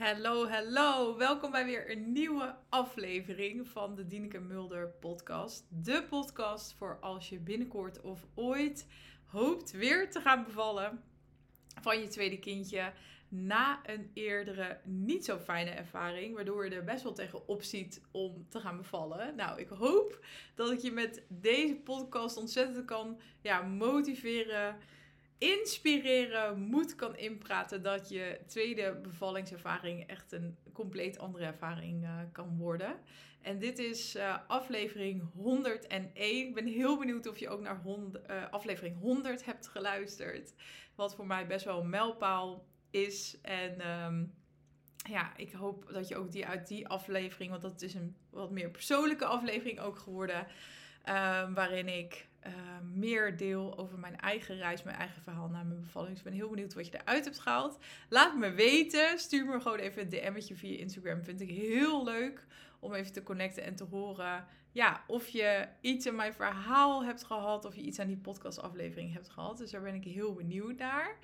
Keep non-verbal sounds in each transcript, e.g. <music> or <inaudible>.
Hallo, hallo. Welkom bij weer een nieuwe aflevering van de Dieneke Mulder podcast. De podcast voor als je binnenkort of ooit hoopt weer te gaan bevallen van je tweede kindje na een eerdere niet zo fijne ervaring, waardoor je er best wel tegenop ziet om te gaan bevallen. Nou, ik hoop dat ik je met deze podcast ontzettend kan ja, motiveren inspireren, moed kan inpraten dat je tweede bevallingservaring echt een compleet andere ervaring uh, kan worden. En dit is uh, aflevering 101. Ik ben heel benieuwd of je ook naar uh, aflevering 100 hebt geluisterd. Wat voor mij best wel een mijlpaal is. En um, ja, ik hoop dat je ook die uit die aflevering, want dat is een wat meer persoonlijke aflevering ook geworden. Um, waarin ik uh, meer deel over mijn eigen reis, mijn eigen verhaal naar mijn bevalling. Dus ik ben heel benieuwd wat je eruit hebt gehaald. Laat me weten. Stuur me gewoon even een DM'tje via Instagram. Vind ik heel leuk om even te connecten en te horen. Ja, of je iets in mijn verhaal hebt gehad. Of je iets aan die podcastaflevering hebt gehad. Dus daar ben ik heel benieuwd naar.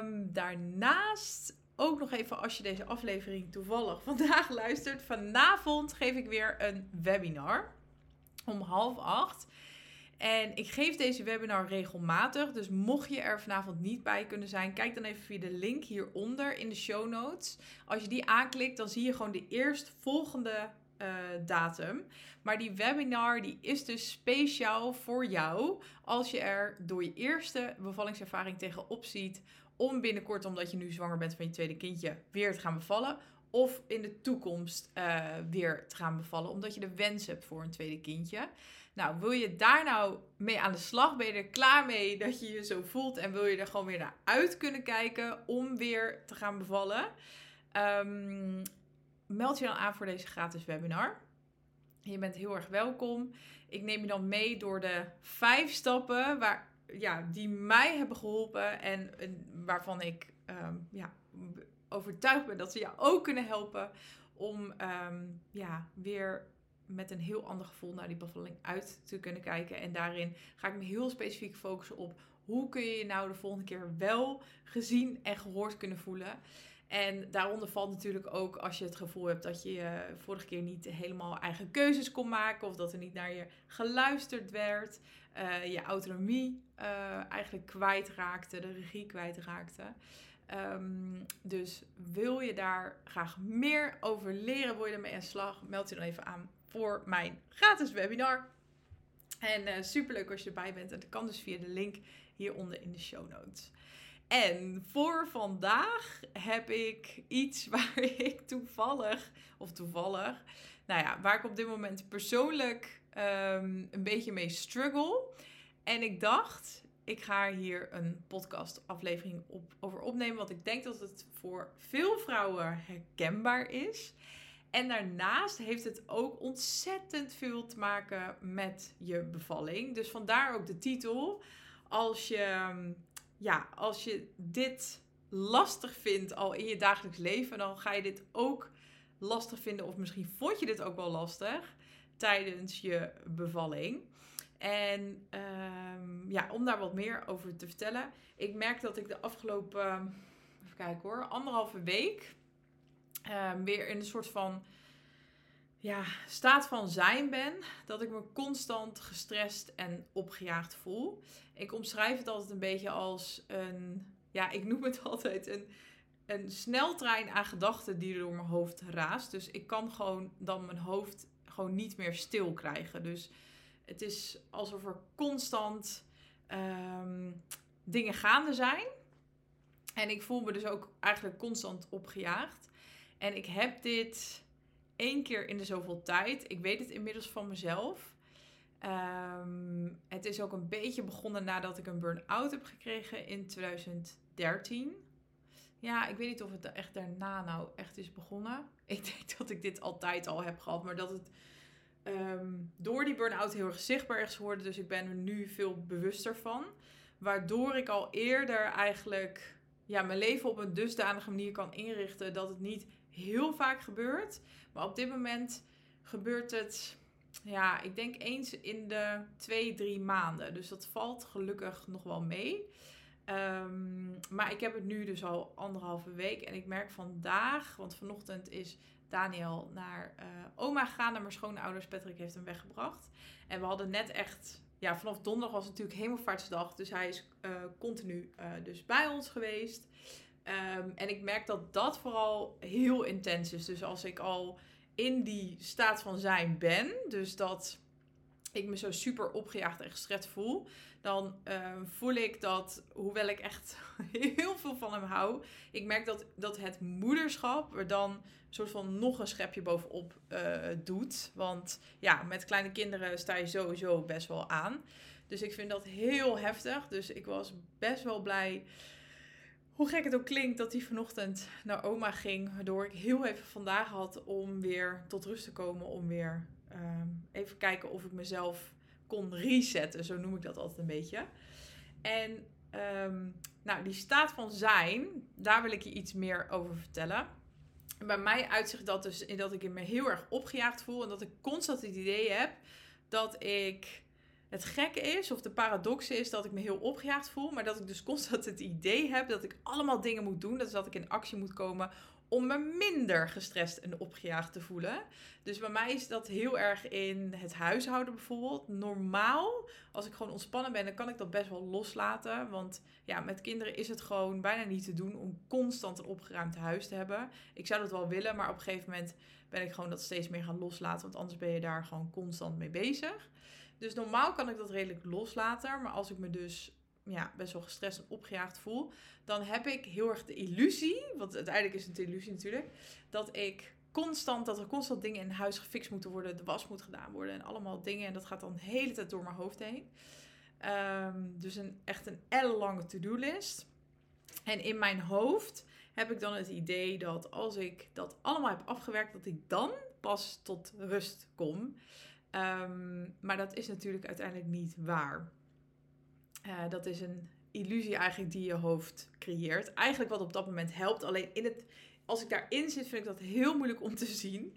Um, daarnaast ook nog even als je deze aflevering toevallig vandaag <laughs> luistert. Vanavond geef ik weer een webinar om half acht. En ik geef deze webinar regelmatig. Dus mocht je er vanavond niet bij kunnen zijn, kijk dan even via de link hieronder in de show notes. Als je die aanklikt, dan zie je gewoon de eerstvolgende uh, datum. Maar die webinar die is dus speciaal voor jou als je er door je eerste bevallingservaring tegenop ziet om binnenkort, omdat je nu zwanger bent van je tweede kindje, weer te gaan bevallen. Of in de toekomst uh, weer te gaan bevallen, omdat je de wens hebt voor een tweede kindje. Nou, wil je daar nou mee aan de slag? Ben je er klaar mee dat je je zo voelt en wil je er gewoon weer naar uit kunnen kijken om weer te gaan bevallen? Um, meld je dan aan voor deze gratis webinar. Je bent heel erg welkom. Ik neem je dan mee door de vijf stappen waar, ja, die mij hebben geholpen en, waarvan ik um, ja, overtuigd ben dat ze jou ook kunnen helpen om um, ja, weer met een heel ander gevoel naar die bevalling uit te kunnen kijken. En daarin ga ik me heel specifiek focussen op hoe kun je je nou de volgende keer wel gezien en gehoord kunnen voelen. En daaronder valt natuurlijk ook als je het gevoel hebt dat je uh, vorige keer niet helemaal eigen keuzes kon maken. Of dat er niet naar je geluisterd werd. Uh, je autonomie uh, eigenlijk kwijtraakte, de regie kwijtraakte. Um, dus wil je daar graag meer over leren, wil je ermee aan slag, meld je dan even aan voor mijn gratis webinar. En uh, superleuk als je erbij bent. En dat kan dus via de link hieronder in de show notes. En voor vandaag heb ik iets <laughs> waar ik toevallig, of toevallig, nou ja, waar ik op dit moment persoonlijk um, een beetje mee struggle. En ik dacht, ik ga hier een podcast-aflevering op, over opnemen, want ik denk dat het voor veel vrouwen herkenbaar is. En daarnaast heeft het ook ontzettend veel te maken met je bevalling. Dus vandaar ook de titel. Als je, ja, als je dit lastig vindt al in je dagelijks leven, dan ga je dit ook lastig vinden. Of misschien vond je dit ook wel lastig tijdens je bevalling. En um, ja, om daar wat meer over te vertellen. Ik merk dat ik de afgelopen, even kijken hoor, anderhalve week um, weer in een soort van ja, staat van zijn ben. Dat ik me constant gestrest en opgejaagd voel. Ik omschrijf het altijd een beetje als een, ja, ik noem het <laughs> altijd een, een sneltrein aan gedachten die door mijn hoofd raast. Dus ik kan gewoon dan mijn hoofd gewoon niet meer stil krijgen. Dus het is alsof er constant um, dingen gaande zijn. En ik voel me dus ook eigenlijk constant opgejaagd. En ik heb dit één keer in de zoveel tijd. Ik weet het inmiddels van mezelf. Um, het is ook een beetje begonnen nadat ik een burn-out heb gekregen in 2013. Ja, ik weet niet of het echt daarna nou echt is begonnen. <laughs> Ik denk dat ik dit altijd al heb gehad, maar dat het um, door die burn-out heel erg zichtbaar is geworden. Dus ik ben er nu veel bewuster van. Waardoor ik al eerder eigenlijk ja, mijn leven op een dusdanige manier kan inrichten dat het niet heel vaak gebeurt. Maar op dit moment gebeurt het, ja, ik denk eens in de twee, drie maanden. Dus dat valt gelukkig nog wel mee. Ehm, maar ik heb het nu dus al anderhalve week. En ik merk vandaag, want vanochtend is Daniel naar uh, oma gegaan. Naar mijn schoonouders. Patrick heeft hem weggebracht. En we hadden net echt... Ja, vanaf donderdag was het natuurlijk hemelvaartsdag. Dus hij is uh, continu uh, dus bij ons geweest. Um, en ik merk dat dat vooral heel intens is. Dus als ik al in die staat van zijn ben. Dus dat ik me zo super opgejaagd en gestrest voel. Dan uh, voel ik dat, hoewel ik echt <laughs> heel veel van hem hou. Ik merk dat, dat het moederschap er dan een soort van nog een schepje bovenop uh, doet. Want ja, met kleine kinderen sta je sowieso best wel aan. Dus ik vind dat heel heftig. Dus ik was best wel blij hoe gek het ook klinkt dat hij vanochtend naar oma ging. Waardoor ik heel even vandaag had om weer tot rust te komen. Om weer um, even kijken of ik mezelf kon resetten. Zo noem ik dat altijd een beetje. En um, nou, die staat van zijn, daar wil ik je iets meer over vertellen. En bij mij uitzicht dat dus in dat ik me heel erg opgejaagd voel. En dat ik constant het idee heb dat ik het gekke is, of de paradox is, dat ik me heel opgejaagd voel. Maar dat ik dus <laughs> constant het idee heb dat ik allemaal dingen moet doen. Dus dat ik in actie moet komen om me minder gestrest en opgejaagd te voelen. Dus bij mij is dat heel erg in het huishouden bijvoorbeeld. Normaal, als ik gewoon ontspannen ben, dan kan ik dat best wel loslaten. Want ja, met kinderen is het gewoon bijna niet te doen om constant een opgeruimd huis te hebben. Ik zou dat wel willen, maar op een gegeven moment ben ik gewoon dat steeds meer gaan loslaten. Want anders ben je daar gewoon constant mee bezig. Dus normaal kan ik dat redelijk loslaten. Maar als ik me dus ja, best wel gestrest en opgejaagd voel, dan heb ik heel erg de illusie, want uiteindelijk is het een illusie natuurlijk, dat ik constant, dat er constant dingen in huis gefixt moeten worden, de was moet gedaan worden en allemaal dingen. En dat gaat dan de hele tijd door mijn hoofd heen. Um, dus een, echt een ellenlange to-do-list. En in mijn hoofd heb ik dan het idee dat als ik dat allemaal heb afgewerkt, dat ik dan pas tot rust kom. Um, maar dat is natuurlijk uiteindelijk niet waar. Uh, dat is een illusie eigenlijk die je hoofd creëert. Eigenlijk wat op dat moment helpt. Alleen in het, als ik daarin zit, vind ik dat heel moeilijk om te zien.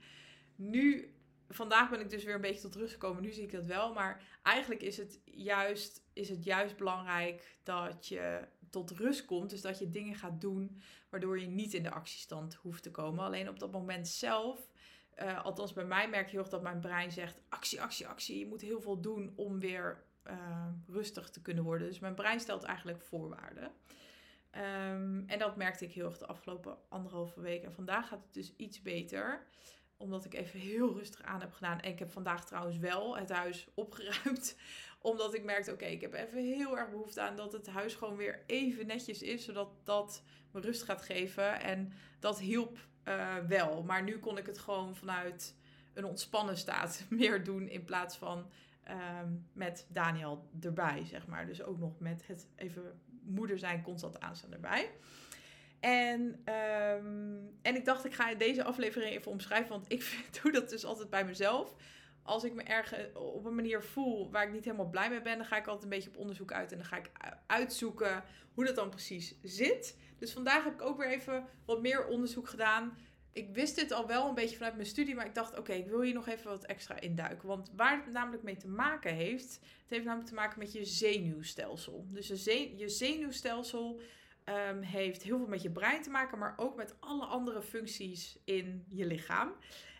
Nu, vandaag ben ik dus weer een beetje tot rust gekomen. Nu zie ik dat wel. Maar eigenlijk is het juist, is het juist belangrijk dat je tot rust komt. Dus dat je dingen gaat doen waardoor je niet in de actiestand hoeft te komen. Alleen op dat moment zelf uh, althans bij mij merk je heel erg dat mijn brein zegt: actie, actie, actie. Je moet heel veel doen om weer uh, rustig te kunnen worden. Dus mijn brein stelt eigenlijk voorwaarden. Um, en dat merkte ik heel erg de afgelopen anderhalve week. En vandaag gaat het dus iets beter. Omdat ik even heel rustig aan heb gedaan. En ik heb vandaag trouwens wel het huis <laughs> opgeruimd. Omdat ik merkte, oké, ik heb even heel erg behoefte aan dat het huis gewoon weer even netjes is. Zodat dat me rust gaat geven. En dat hielp uh, wel. Maar nu kon ik het gewoon vanuit een ontspannen staat <laughs> meer doen in plaats van um, met Daniel erbij, zeg maar. Dus ook nog met het even moeder zijn constant aanstaan erbij. En, um, en ik dacht, ik ga deze aflevering even omschrijven, want ik <laughs> doe dat dus altijd bij mezelf. Als ik me ergens op een manier voel waar ik niet helemaal blij mee ben, dan ga ik altijd een beetje op onderzoek uit en dan ga ik uitzoeken hoe dat dan precies zit. Dus vandaag heb ik ook weer even wat meer onderzoek gedaan. Ik wist dit al wel een beetje vanuit mijn studie, maar ik dacht, oké, ik wil hier nog even wat extra induiken. Want waar het namelijk mee te maken heeft, het heeft namelijk te maken met je zenuwstelsel. Dus je zenuwstelsel um, heeft heel veel met je brein te maken, maar ook met alle andere functies in je lichaam.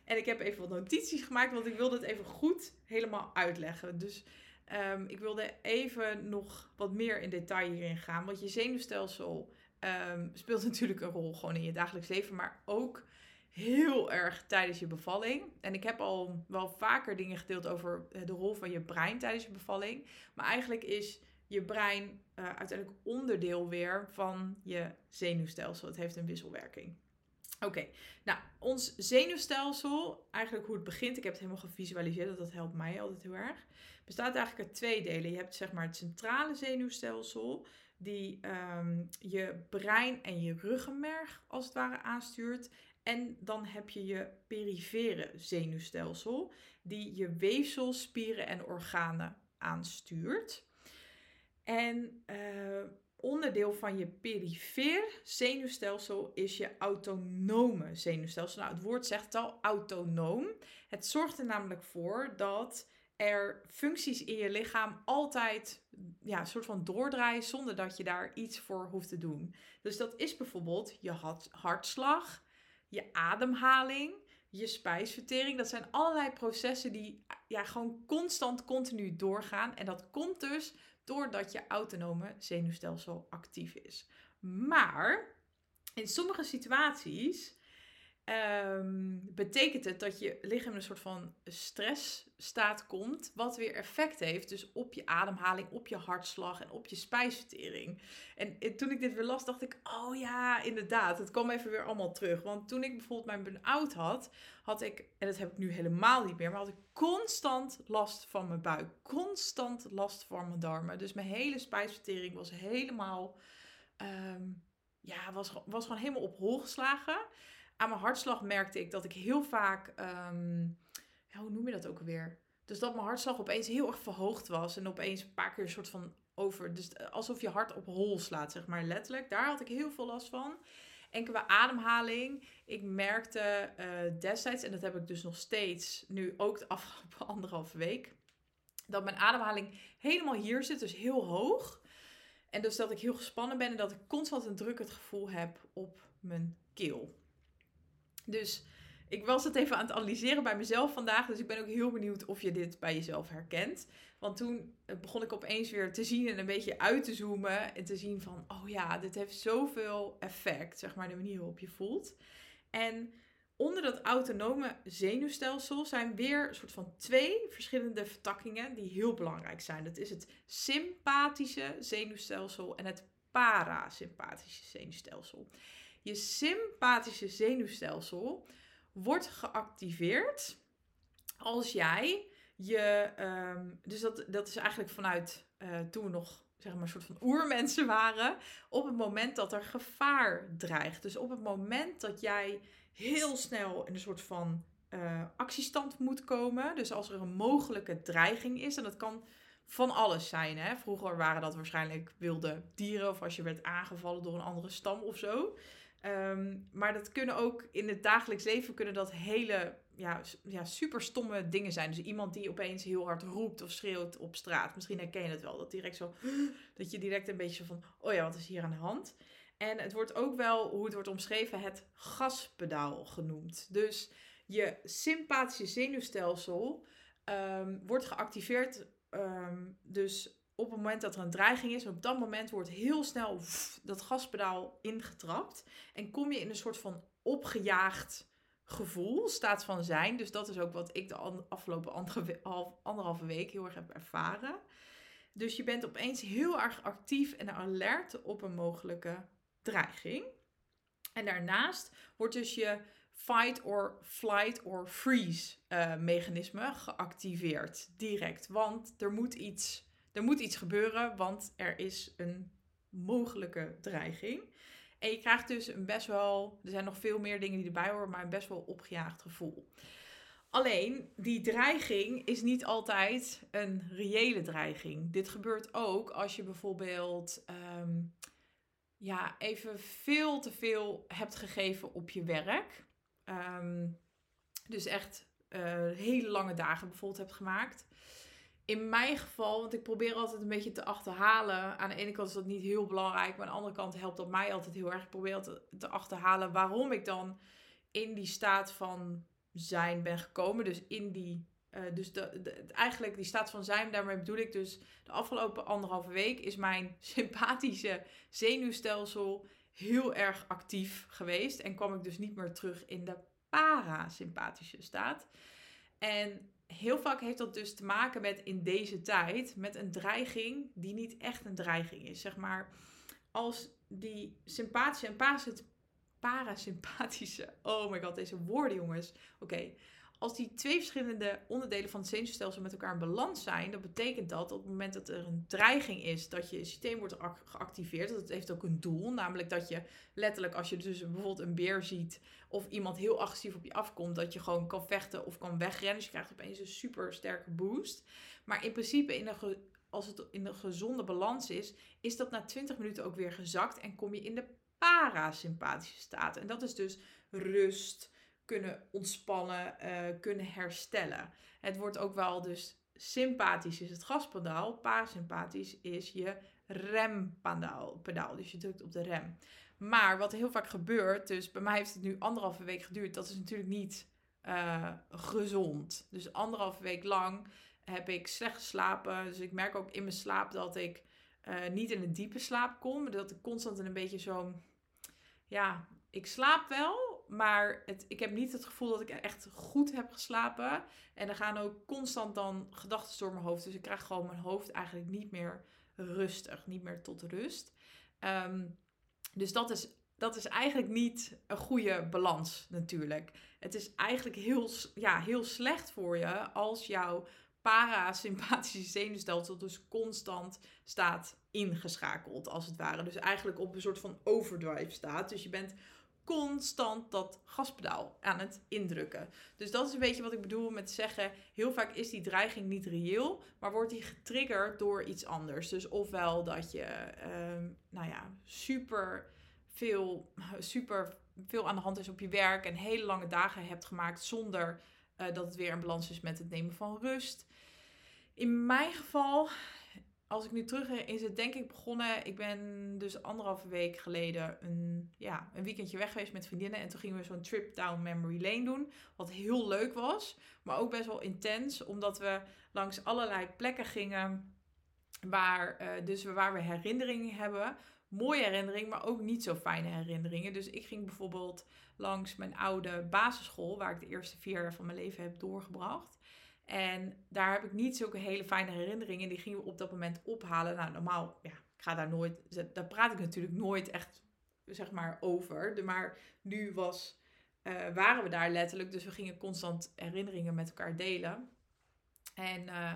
En ik heb even wat notities gemaakt, want ik wilde het even goed helemaal uitleggen. Dus um, ik wilde even nog wat meer in detail hierin gaan. Want je zenuwstelsel um, speelt <laughs> natuurlijk een rol gewoon in je dagelijks leven, maar ook heel erg tijdens je bevalling. En ik heb al wel vaker dingen gedeeld over eh, de rol van je brein tijdens je bevalling. Maar eigenlijk is je brein uh, uiteindelijk onderdeel weer van je zenuwstelsel. Het heeft een wisselwerking. Oké, nou, ons zenuwstelsel, eigenlijk hoe het begint, ik heb het helemaal gevisualiseerd, dat, helpt mij altijd heel erg, bestaat eigenlijk uit twee delen. Je hebt zeg maar het centrale zenuwstelsel, die um, je brein en je ruggenmerg als het ware aanstuurt. En dan heb je je perifere zenuwstelsel, die je weefsels, spieren en organen aanstuurt. En uh, onderdeel van je perifere zenuwstelsel is je autonome zenuwstelsel. Nou, het woord zegt al autonoom. Het zorgt er namelijk voor dat er functies in je lichaam altijd ja, een soort van doordraaien zonder dat je daar iets voor hoeft te doen. Dus dat is bijvoorbeeld je hartslag, je ademhaling, je spijsvertering. Dat zijn allerlei processen die ja, gewoon constant, continu doorgaan. En dat komt dus doordat je autonome zenuwstelsel actief is. Maar in sommige situaties um, betekent het dat je lichaam een soort van stressstaat komt, wat weer effect heeft dus op je ademhaling, op je hartslag en op je spijsvertering. En, toen ik dit weer las, dacht ik, oh ja, inderdaad, het kwam even weer allemaal terug. Want toen ik bijvoorbeeld mijn burn-out had, had ik, en dat heb ik nu helemaal niet meer, maar had ik constant last van mijn buik, constant last van mijn darmen. Dus mijn hele spijsvertering was helemaal, um, ja, was, was gewoon helemaal op hol geslagen aan mijn hartslag merkte ik dat ik heel vaak, ehm, hoe noem je dat ook alweer? Dus dat mijn hartslag opeens heel erg verhoogd was en opeens een paar keer een soort van over. Dus alsof je hart op hol slaat, zeg maar letterlijk. Daar had ik heel veel last van. En qua ademhaling, ik merkte uh, destijds, en dat heb ik dus nog steeds, nu ook de afgelopen <laughs> anderhalve week, dat mijn ademhaling helemaal hier zit, dus heel hoog. En dus dat ik heel gespannen ben en dat ik constant een drukkend gevoel heb op mijn keel. Dus ik was het even aan het analyseren bij mezelf vandaag. Dus ik ben ook heel benieuwd of je dit bij jezelf herkent. Want toen eh, begon ik opeens weer te zien en een beetje uit te zoomen. En te zien van, oh ja, dit heeft zoveel effect. Zeg maar de manier waarop je voelt. En onder dat autonome zenuwstelsel zijn weer een soort van twee verschillende vertakkingen die heel belangrijk zijn. Dat is het sympathische zenuwstelsel en het parasympathische zenuwstelsel. Je sympathische zenuwstelsel wordt geactiveerd als jij je. Um, dus dat, dat is eigenlijk vanuit uh, toen we nog zeg maar een soort van <laughs> oermensen waren. Op het moment dat er gevaar dreigt. Dus op het moment dat jij heel snel in een soort van uh, actiestand moet komen. Dus als er een mogelijke dreiging is. En dat kan van alles zijn. Hè? Vroeger waren dat waarschijnlijk wilde dieren. Of als je werd aangevallen door een andere stam of zo. Ehm, maar dat kunnen ook in het dagelijks leven kunnen dat hele ja, ja, super stomme dingen zijn. Dus iemand die opeens heel hard roept of schreeuwt op straat. Misschien herken je het wel. Dat direct zo. <gasps> Dat je direct een beetje van. Oh ja, wat is hier aan de hand? En het wordt ook wel, hoe het wordt omschreven, het gaspedaal genoemd. Dus je sympathische zenuwstelsel ehm, wordt geactiveerd. Um, dus op het moment dat er een dreiging is, op dat moment wordt heel snel dat gaspedaal ingetrapt. En kom je in een soort van opgejaagd gevoel, staat van zijn. Dus dat is ook wat ik de afgelopen anderhalve week heel erg heb ervaren. Dus je bent opeens heel erg actief en alert op een mogelijke dreiging. En daarnaast wordt dus je fight or flight or freeze uh, mechanisme geactiveerd direct. Want er moet iets er moet iets gebeuren, want er is een mogelijke dreiging. En je krijgt dus een best wel, er zijn nog veel meer dingen die erbij horen, maar een best wel opgejaagd gevoel. Alleen, die dreiging is niet altijd een reële dreiging. Dit gebeurt ook als je bijvoorbeeld ehm, ja, even veel te veel hebt gegeven op je werk. Ehm, dus echt uh, hele lange dagen bijvoorbeeld hebt gemaakt in mijn geval, want ik probeer altijd een beetje te achterhalen. Aan de ene kant is dat niet heel belangrijk, maar aan de andere kant helpt dat mij altijd heel erg. Ik probeer te, te achterhalen waarom ik dan in die staat van zijn ben gekomen. Dus in die. Uh, dus de, eigenlijk die staat van zijn, daarmee bedoel ik dus de afgelopen anderhalve week is mijn <laughs> sympathische zenuwstelsel heel erg actief geweest. En kwam ik dus niet meer terug in de parasympathische staat. En heel vaak heeft dat dus te maken met in deze tijd, met een dreiging die niet echt een dreiging is. Zeg maar, als die sympathische en parasympathische, <laughs> oh my god, deze woorden jongens. Oké, als die twee verschillende onderdelen van het zenuwstelsel met elkaar in balans zijn, dan betekent dat op het moment dat er een dreiging is, dat je systeem wordt geactiveerd. Dat heeft ook een doel, namelijk dat je letterlijk als je dus bijvoorbeeld een beer ziet of iemand heel agressief op je afkomt, dat je gewoon kan vechten of kan wegrennen. Dus je krijgt opeens een super sterke boost. Maar in principe, in als het in de gezonde balans is, is dat na 20 minuten ook weer gezakt en kom je in de parasympathische staat. En dat is dus rust, kunnen ontspannen, uh, kunnen herstellen. Het wordt ook wel dus sympathisch is het gaspedaal, parasympathisch is je rempedaal. Pedaal, dus je drukt op de rem. Maar wat heel vaak gebeurt, dus bij mij heeft het nu anderhalve week geduurd, dat is natuurlijk niet uh, gezond. Dus anderhalve week lang heb ik slecht geslapen. Dus ik merk ook in mijn slaap dat ik uh, niet in een diepe slaap kom. Dat ik constant een beetje zo'n. Ja, ik slaap wel, maar het, ik heb niet het gevoel dat ik echt goed heb geslapen. En er gaan ook constant dan gedachten door mijn hoofd. Dus ik krijg gewoon mijn hoofd eigenlijk niet meer rustig, niet meer tot rust. Um, dus dat is, dat is eigenlijk niet een goede balans natuurlijk. Het is eigenlijk heel, ja, heel slecht voor je als jouw parasympathische zenuwstelsel dus constant staat ingeschakeld, als het ware. Dus eigenlijk op een soort van overdrive staat. Dus je bent constant dat gaspedaal aan het indrukken. Dus dat is een beetje wat ik bedoel met zeggen: heel vaak is die dreiging niet reëel, maar wordt die getriggerd door iets anders. Dus ofwel dat je, ehm, nou ja, super veel, super veel aan de hand is op je werk en hele lange dagen hebt gemaakt zonder uh, dat het weer in balans is met het nemen van rust. In mijn geval als ik nu terug in zit, denk ik begonnen. Ik ben dus anderhalve week geleden een, ja, een weekendje weg geweest met vriendinnen. En toen gingen we zo'n trip down memory lane doen. Wat heel leuk was. Maar ook best wel intens. Omdat we langs allerlei plekken gingen. Waar, uh, dus waar we herinneringen hebben. Mooie herinneringen, maar ook niet zo fijne herinneringen. Dus ik ging bijvoorbeeld langs mijn oude basisschool. Waar ik de eerste vier jaar van mijn leven heb doorgebracht. En daar heb ik niet zulke hele fijne herinneringen. Die gingen we op dat moment ophalen. Nou, normaal, ja, ik ga daar nooit, daar praat ik natuurlijk nooit echt, zeg maar, over. Maar nu was, uh, waren we daar letterlijk. Dus we gingen constant herinneringen met elkaar delen. En uh,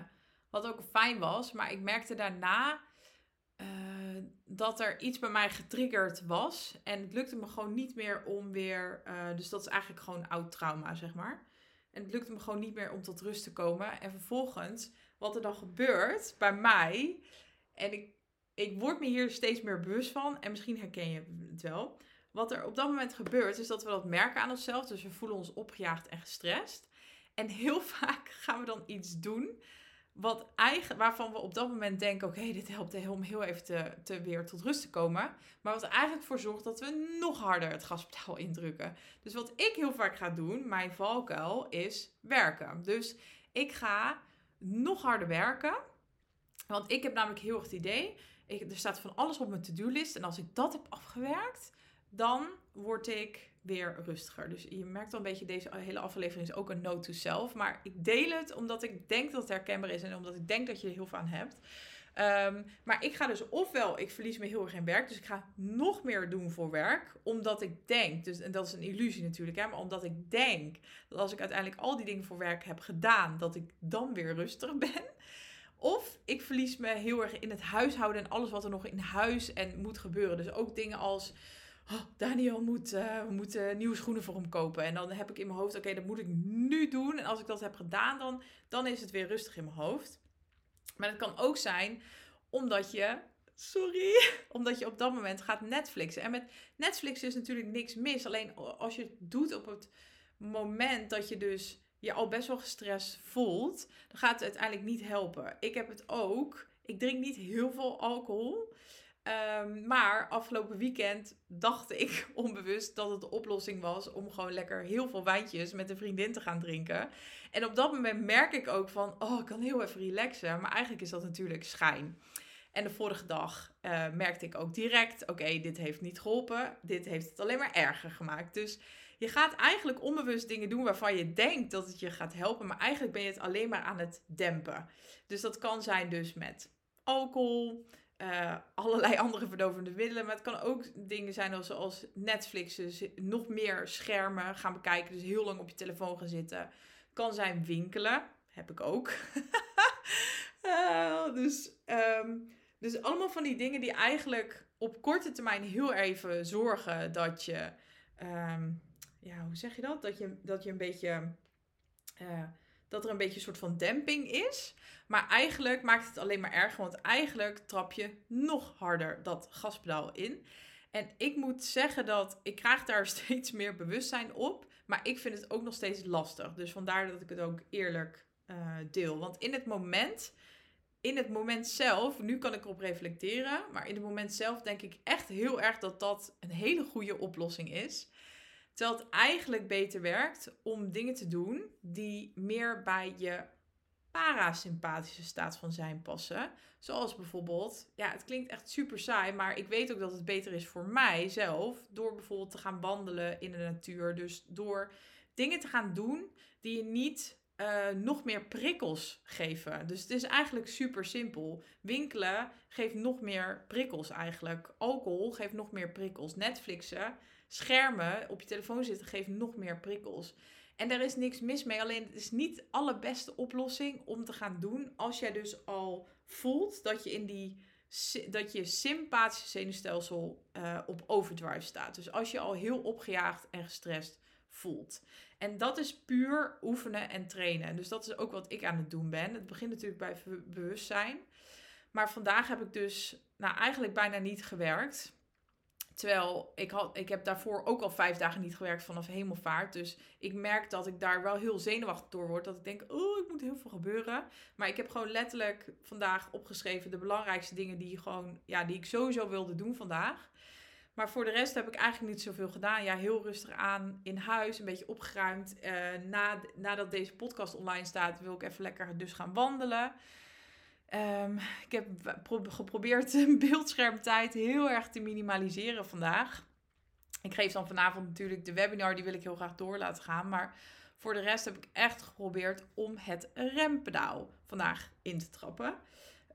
wat ook fijn was, maar ik merkte daarna uh, dat er iets bij mij getriggerd was. En het lukte me gewoon niet meer om weer, dus dat is eigenlijk gewoon oud trauma, zeg maar. En het lukte me gewoon niet meer om tot rust te komen. En vervolgens, wat er dan gebeurt bij mij. En ik, ik word me hier steeds meer bewust van. En misschien herken je het wel. Wat er op dat moment gebeurt, is dat we dat merken aan onszelf. Dus we voelen ons opgejaagd en gestrest. En heel <laughs> vaak gaan we dan iets doen wat eigen, waarvan we op dat moment denken: oké, dit helpt om heel even te, te weer tot rust te komen. Maar wat eigenlijk voor zorgt dat we nog harder het gaspedaal <laughs> indrukken. Dus wat ik heel vaak ga doen, mijn valkuil, is werken. Dus ik ga nog harder werken. Want ik heb namelijk heel erg het idee: er staat van alles op mijn to-do-list. En als ik dat heb afgewerkt, dan word ik weer rustiger. Dus je merkt wel een beetje, deze hele aflevering is ook een note to self. Maar ik deel het omdat ik denk dat het herkenbaar is en omdat ik denk dat je er heel veel aan hebt. Ehm, maar ik ga dus ofwel, ik verlies me heel erg in werk, dus ik ga nog meer doen voor werk, omdat ik denk, dus, en dat is een illusie natuurlijk, hè, maar omdat ik denk dat als ik uiteindelijk al die dingen voor werk heb gedaan, dat ik dan weer rustig ben. Of ik verlies me heel erg in het huishouden en alles wat er nog in huis en moet gebeuren. Dus ook dingen als oh, Daniel moet, uh, we moeten nieuwe schoenen voor hem kopen. En dan heb ik in mijn hoofd, oké, dat moet ik nu doen. En als ik dat heb gedaan, dan, dan is het weer rustig in mijn hoofd. Maar het kan ook zijn omdat je, sorry, <laughs> omdat je op dat moment gaat Netflixen. En met Netflix is natuurlijk niks mis. Alleen als je het doet op het moment dat je dus je al best wel gestrest voelt, dan gaat het uiteindelijk niet helpen. Ik heb het ook. Ik drink niet heel veel alcohol. Um, maar afgelopen weekend dacht ik <laughs> onbewust dat het de oplossing was om gewoon lekker heel veel wijntjes met een vriendin te gaan drinken. En op dat moment merk ik ook van, oh, ik kan heel even relaxen. Maar eigenlijk is dat natuurlijk schijn. En de vorige dag uh, merkte ik ook direct, oké, dit heeft niet geholpen. Dit heeft het alleen maar erger gemaakt. Dus je gaat eigenlijk onbewust dingen doen waarvan je denkt dat het je gaat helpen. Maar eigenlijk ben je het alleen maar aan het dempen. Dus dat kan zijn dus met alcohol, uh, allerlei andere verdovende middelen. Maar het kan ook dingen zijn zoals Netflix, dus nog meer schermen gaan bekijken. Dus heel lang op je telefoon gaan zitten. Kan zijn winkelen, heb ik ook. uh, <laughs> dus, um, dus allemaal van die dingen die eigenlijk op korte termijn heel even zorgen dat je, um, ja, hoe zeg je dat? Dat je, dat je een beetje, uh, dat er een beetje een soort van demping is. Maar eigenlijk maakt het alleen maar erger, want eigenlijk trap je nog harder dat gaspedaal in. En ik moet zeggen dat ik krijg daar <laughs> steeds meer bewustzijn op, maar ik vind het ook nog steeds lastig. Dus vandaar dat ik het ook eerlijk eh, deel. Want in het moment, in het moment zelf, nu kan ik erop reflecteren, maar in het moment zelf denk ik echt heel erg dat dat een hele goede oplossing is. Terwijl het eigenlijk beter werkt om dingen te doen die meer bij je parasympathische staat van zijn passen. Zoals bijvoorbeeld, ja, het klinkt echt super saai, maar ik weet ook dat het beter is voor mij zelf door bijvoorbeeld te gaan wandelen in de natuur. Dus door dingen te gaan doen die je niet uh, nog meer prikkels geven. Dus het is eigenlijk super simpel. Winkelen geeft nog meer prikkels eigenlijk. Alcohol geeft nog meer prikkels. Netflixen, schermen op je telefoon zitten geeft nog meer prikkels. En daar is niks mis mee. Alleen het is niet de allerbeste oplossing om te gaan doen als jij dus al voelt dat je in die dat je sympathische zenuwstelsel uh, op overdrive staat. Dus als je al heel opgejaagd en gestrest voelt. En dat is puur oefenen en trainen. Dus dat is ook wat ik aan het doen ben. Het begint natuurlijk bij bewustzijn. Maar vandaag heb ik dus nou, eigenlijk bijna niet gewerkt. Terwijl ik, had, ik heb daarvoor ook al vijf dagen niet gewerkt vanaf hemelvaart. Dus ik merk dat ik daar wel heel zenuwachtig door word. Dat ik denk, oh, ik moet heel veel gebeuren. Maar ik heb gewoon letterlijk vandaag opgeschreven de belangrijkste dingen die, gewoon, ja, die ik sowieso wilde doen vandaag. Maar voor de rest heb ik eigenlijk niet zoveel gedaan. Ja, heel rustig aan in huis, een beetje opgeruimd. Uh, na, nadat deze podcast online staat, wil ik even lekker dus gaan wandelen. Um, ik heb geprobeerd <laughs> beeldschermtijd heel erg te minimaliseren vandaag. Ik geef dan vanavond natuurlijk de webinar, die wil ik heel graag door laten gaan. Maar voor de rest heb ik echt geprobeerd om het rempedaal vandaag in te trappen.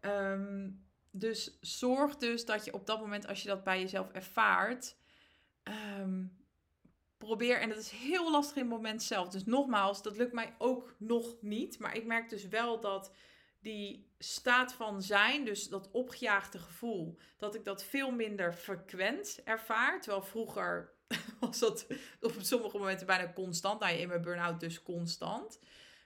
Um, dus zorg dus dat je op dat moment, als je dat bij jezelf ervaart, um, probeer, en dat is heel lastig in het moment zelf. Dus nogmaals, dat lukt mij ook nog niet. Maar ik merk dus wel dat die staat van zijn, dus dat opgejaagde gevoel, dat ik dat veel minder frequent ervaar. Terwijl vroeger <laughs> was dat op sommige momenten bijna constant. Nou, in mijn burn-out dus constant.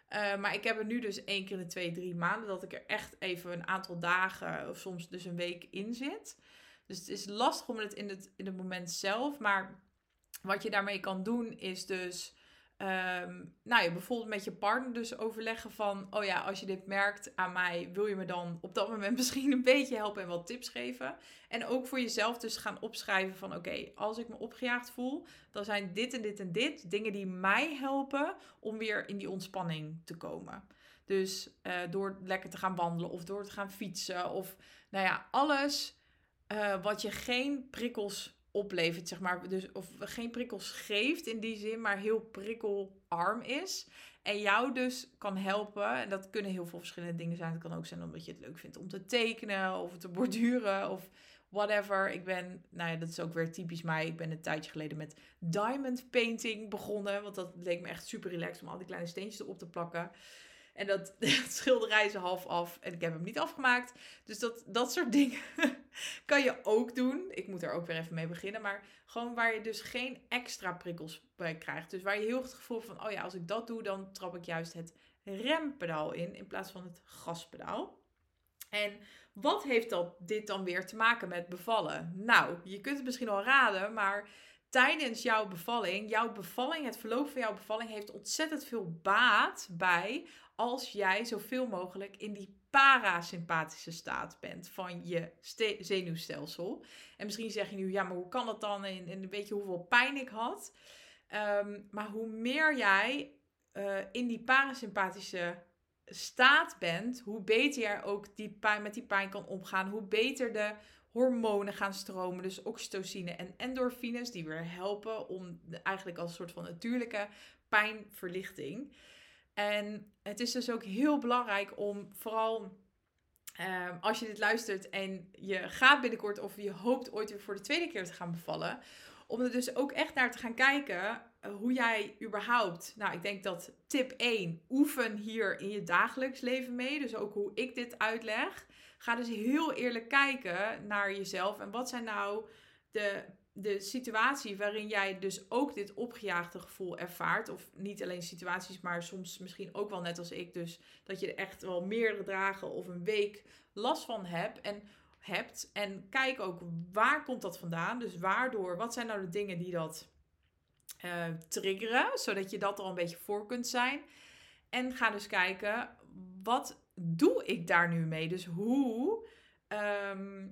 Uh, maar ik heb er nu dus één keer in de twee, drie maanden dat ik er echt even een aantal dagen of soms dus een week in zit. Dus het is lastig om het in het, in het moment zelf. Maar wat je daarmee kan doen is dus Um, nou ja, bijvoorbeeld met je partner dus overleggen van, oh ja, als je dit merkt aan mij, wil je me dan op dat moment <laughs> misschien een beetje helpen en wat tips geven. En ook voor jezelf dus gaan opschrijven van, oké, als ik me opgejaagd voel, dan zijn dit en dit en dit dingen die mij helpen om weer in die ontspanning te komen. Dus uh, door lekker te gaan wandelen of door te gaan fietsen of, nou ja, alles uh, wat je geen prikkels oplevert, zeg maar. Dus of geen prikkels geeft in die zin, maar heel prikkelarm is. En jou dus kan helpen. En dat kunnen heel veel verschillende dingen zijn. Het kan ook zijn omdat je het leuk vindt om te tekenen of te borduren of whatever. Ik ben, nou ja, dat is ook weer typisch mij. Ik ben een tijdje geleden met diamond painting begonnen. Want dat leek me echt super relaxed om al die kleine steentjes erop te plakken. En dat, <laughs> dat schilderij is half af en ik heb hem niet afgemaakt. Dus dat, dat soort <laughs> dingen kan je ook doen. Ik moet er ook weer even mee beginnen. Maar gewoon waar je dus geen extra prikkels bij krijgt. Dus waar je heel het gevoel van, oh ja, als ik dat doe, dan trap ik juist het rempedaal in in plaats van het gaspedaal. En wat heeft dat, dit dan weer te maken met bevallen? Nou, je kunt het misschien al raden, maar tijdens jouw bevalling, jouw bevalling, het verloop van jouw bevalling heeft ontzettend veel baat bij als jij zoveel mogelijk in die parasympathische staat bent van je zenuwstelsel. En misschien zeg je nu, ja, maar hoe kan dat dan? En, en weet je hoeveel pijn ik had? Ehm, maar hoe meer jij uh, in die parasympathische staat bent, hoe beter jij ook die pijn, met die pijn kan omgaan. Hoe beter de hormonen gaan stromen, dus oxytocine en endorfines, die weer helpen om eigenlijk als een soort van natuurlijke pijnverlichting. En het is dus ook heel belangrijk om vooral ehm, als je dit luistert en je gaat binnenkort of je hoopt ooit weer voor de tweede keer te gaan bevallen, om er dus ook echt naar te gaan kijken uh, hoe jij überhaupt, nou ik denk dat tip 1, oefen hier in je dagelijks leven mee. Dus ook hoe ik dit uitleg. Ga dus heel eerlijk kijken naar jezelf en wat zijn nou de de situatie waarin jij dus ook dit opgejaagde gevoel ervaart, of niet alleen situaties, maar soms misschien ook wel net als ik, dus dat je er echt wel meerdere dagen of een week last van hebt en hebt. En kijk ook waar komt dat vandaan, dus waardoor, wat zijn nou de dingen die dat uh, triggeren, zodat je dat al een beetje voor kunt zijn. En ga dus kijken, wat doe ik daar nu mee? Dus hoe, ehm,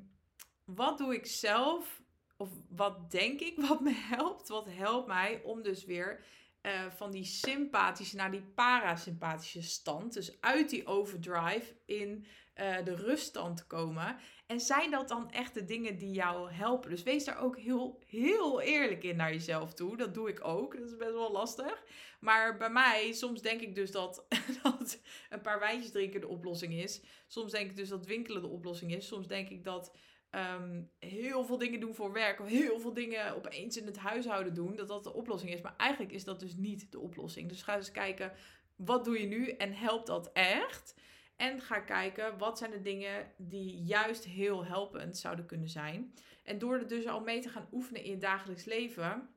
wat doe ik zelf? Of wat denk ik wat me helpt? Wat helpt mij om dus weer uh, van die sympathische naar die parasympathische stand. Dus uit die overdrive in uh, de ruststand komen. En zijn dat dan echt de dingen die jou helpen? Dus wees daar ook heel, heel eerlijk in naar jezelf toe. Dat doe ik ook. Dat is best wel lastig. Maar bij mij, soms denk ik dus dat, <laughs> dat een paar wijntjes drinken de oplossing is. Soms denk ik dus dat winkelen de oplossing is. Soms denk ik dat um, heel veel dingen doen voor werk of heel veel dingen opeens in het huishouden doen, dat dat de oplossing is. Maar eigenlijk is dat dus niet de oplossing. Dus ga eens kijken, wat doe je nu en helpt dat echt? En ga kijken, wat zijn de dingen die juist heel helpend zouden kunnen zijn. En door er dus al mee te gaan oefenen in je dagelijks leven,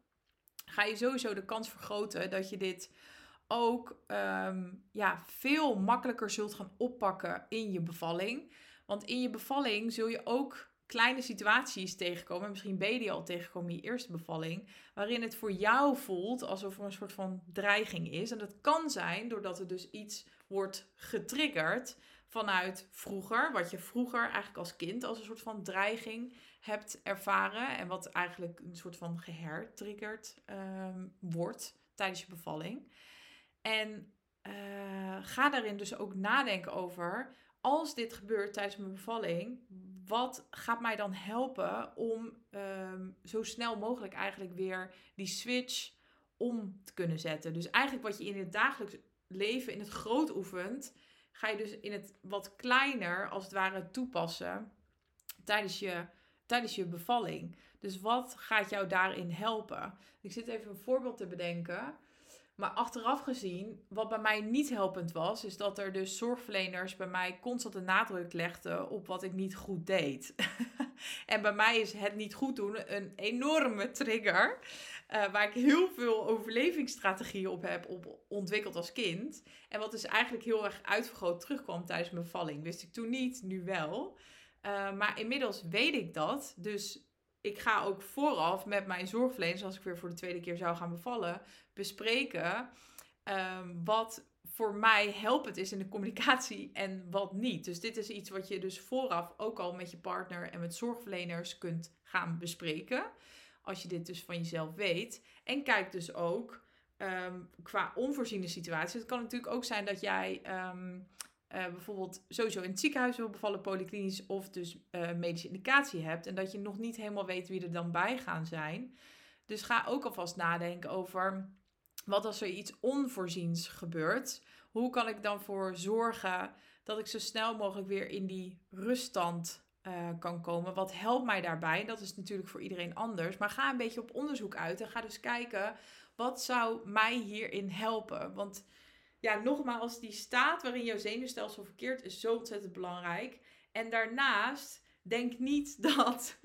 ga je sowieso de kans vergroten dat je dit ook um, ja, veel makkelijker zult gaan oppakken in je bevalling. Want in je bevalling zul je ook kleine situaties tegenkomen. Misschien ben je die al tegengekomen in je eerste bevalling. Waarin het voor jou voelt alsof er een soort van dreiging is. En dat kan zijn doordat er dus iets wordt getriggerd vanuit vroeger. Wat je vroeger eigenlijk als kind als een soort van dreiging hebt ervaren. En wat eigenlijk een soort van gehertriggerd um, wordt tijdens je bevalling. En uh, ga daarin dus ook nadenken over als dit gebeurt tijdens mijn bevalling, wat gaat mij dan helpen om ehm, zo snel mogelijk eigenlijk weer die switch om te kunnen zetten? Dus eigenlijk wat je in het dagelijks leven in het groot oefent, ga je dus in het wat kleiner als het ware toepassen tijdens je, tijdens je bevalling. Dus wat gaat jou daarin helpen? Ik zit even een voorbeeld te bedenken. Maar achteraf gezien, wat bij mij niet helpend was, is dat er dus zorgverleners bij mij constant de nadruk legden op wat ik niet goed deed. <laughs> en bij mij is het niet goed doen een enorme trigger, uh, waar ik heel veel overlevingsstrategieën op heb op ontwikkeld als kind. En wat dus eigenlijk heel erg uitvergroot terugkwam tijdens mijn bevalling. Wist ik toen niet, nu wel. Uh, maar inmiddels weet ik dat. Dus ik ga ook vooraf met mijn zorgverleners, als ik weer voor de tweede keer zou gaan bevallen, bespreken um, wat voor mij helpend is in de communicatie en wat niet. Dus dit is iets wat je dus vooraf ook al met je partner en met zorgverleners kunt gaan bespreken. Als je dit dus van jezelf weet. En kijk dus ook um, qua onvoorziene situaties. Het kan natuurlijk ook zijn dat jij um, uh, bijvoorbeeld sowieso in het ziekenhuis wil bevallen, polyklinisch of dus uh, medische indicatie hebt en dat je nog niet helemaal weet wie er dan bij gaan zijn. Dus ga ook alvast nadenken over wat als er iets onvoorziens gebeurt. Hoe kan ik dan voor zorgen dat ik zo snel mogelijk weer in die ruststand uh, kan komen? Wat helpt mij daarbij? Dat is natuurlijk voor iedereen anders. Maar ga een beetje op onderzoek uit en ga dus kijken wat zou mij hierin helpen. Want ja, nogmaals, die staat waarin jouw zenuwstelsel verkeert is zo ontzettend belangrijk. En daarnaast denk niet <laughs> dat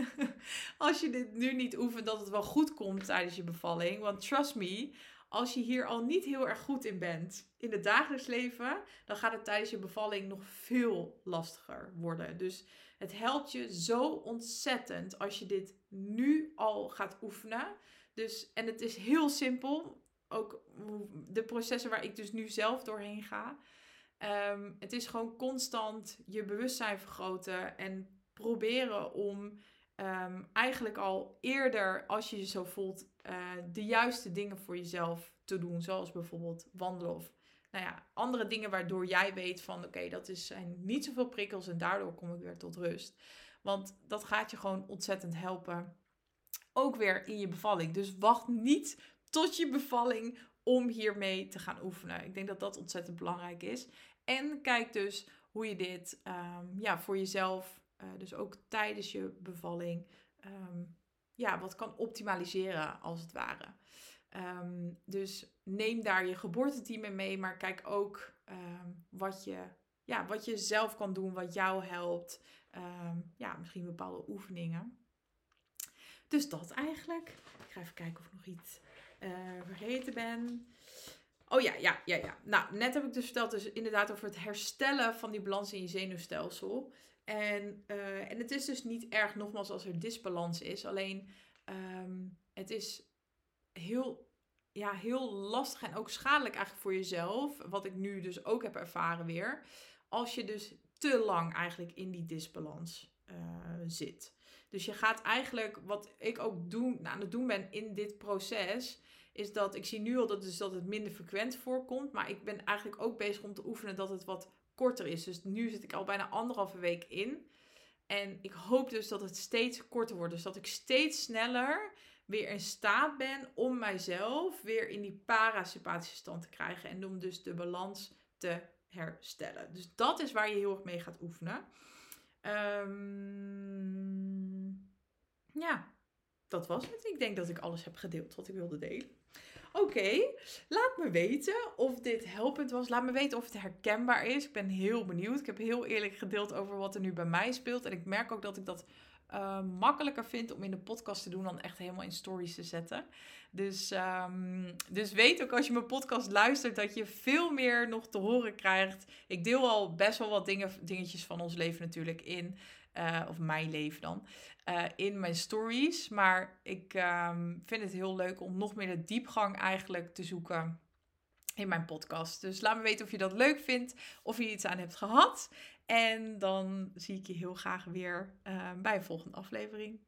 als je dit nu niet oefent, dat het wel goed komt tijdens je bevalling. Want trust me, als je hier al niet heel erg goed in bent in het dagelijks leven, dan gaat het tijdens je bevalling nog veel lastiger worden. Dus het helpt je zo ontzettend als je dit nu al gaat oefenen. Dus, en het is heel simpel ook de processen waar ik dus nu zelf doorheen ga. Um, het is gewoon constant je bewustzijn vergroten en proberen om um, eigenlijk al eerder, als je je zo voelt, uh, de juiste dingen voor jezelf te doen. Zoals bijvoorbeeld wandelen of nou ja, andere dingen waardoor jij weet van oké, dat is, zijn niet zoveel prikkels en daardoor kom ik weer tot rust. Want dat gaat je gewoon ontzettend helpen. Ook weer in je bevalling. Dus wacht niet tot je bevalling om hiermee te gaan oefenen. Ik denk dat dat ontzettend belangrijk is. En kijk dus hoe je dit um, ja, voor jezelf, uh, dus ook tijdens je bevalling, um, ja, wat kan optimaliseren als het ware. Um, dus neem daar je geboorteteam in mee, maar kijk ook wat, je, ja, wat je zelf kan doen, wat jou helpt. ja, misschien bepaalde oefeningen. Dus dat eigenlijk. Ik ga even kijken of ik nog iets uh, vergeten ben. Oh ja, ja, ja, ja. Nou, net heb ik dus verteld dus inderdaad over het herstellen van die balans in je zenuwstelsel. En, uh, en het is dus niet erg, nogmaals, als er disbalans is. Alleen, um, het is heel ja, heel lastig en ook schadelijk eigenlijk voor jezelf. Wat ik nu dus ook heb ervaren weer. Als je dus te lang eigenlijk in die disbalans uh, zit. Dus je gaat eigenlijk, wat ik ook nou, aan het doen ben in dit proces, is dat ik zie nu al dat, dus dat het minder frequent voorkomt. Maar ik ben eigenlijk ook bezig om te oefenen dat het wat korter is. Dus nu zit ik al bijna anderhalve week in. En ik hoop dus dat het steeds korter wordt. Dus dat ik steeds sneller weer in staat ben om mijzelf weer in die parasympathische stand te krijgen. En om dus de balans te herstellen. Dus dat is waar je heel erg mee gaat oefenen. Um, ja, dat was het. Ik denk dat ik alles heb gedeeld wat ik wilde delen. Oké, laat me weten of dit helpend was. Laat me weten of het herkenbaar is. Ik ben heel benieuwd. Ik heb heel eerlijk gedeeld over wat er nu bij mij speelt. En ik merk ook dat ik dat uh, makkelijker vind om in de podcast te doen dan echt helemaal in stories te zetten. Dus, um, dus weet ook als je mijn podcast luistert dat je veel meer nog te horen krijgt. Ik deel al best wel wat dingen, dingetjes van ons leven natuurlijk in. Uh, of mijn leven dan. Uh, in mijn stories. Maar ik um, vind het heel leuk om nog meer de diepgang eigenlijk te zoeken in mijn podcast. Dus laat me weten of je dat leuk vindt, of je iets aan hebt gehad. En dan zie ik je heel graag weer uh, bij een volgende aflevering.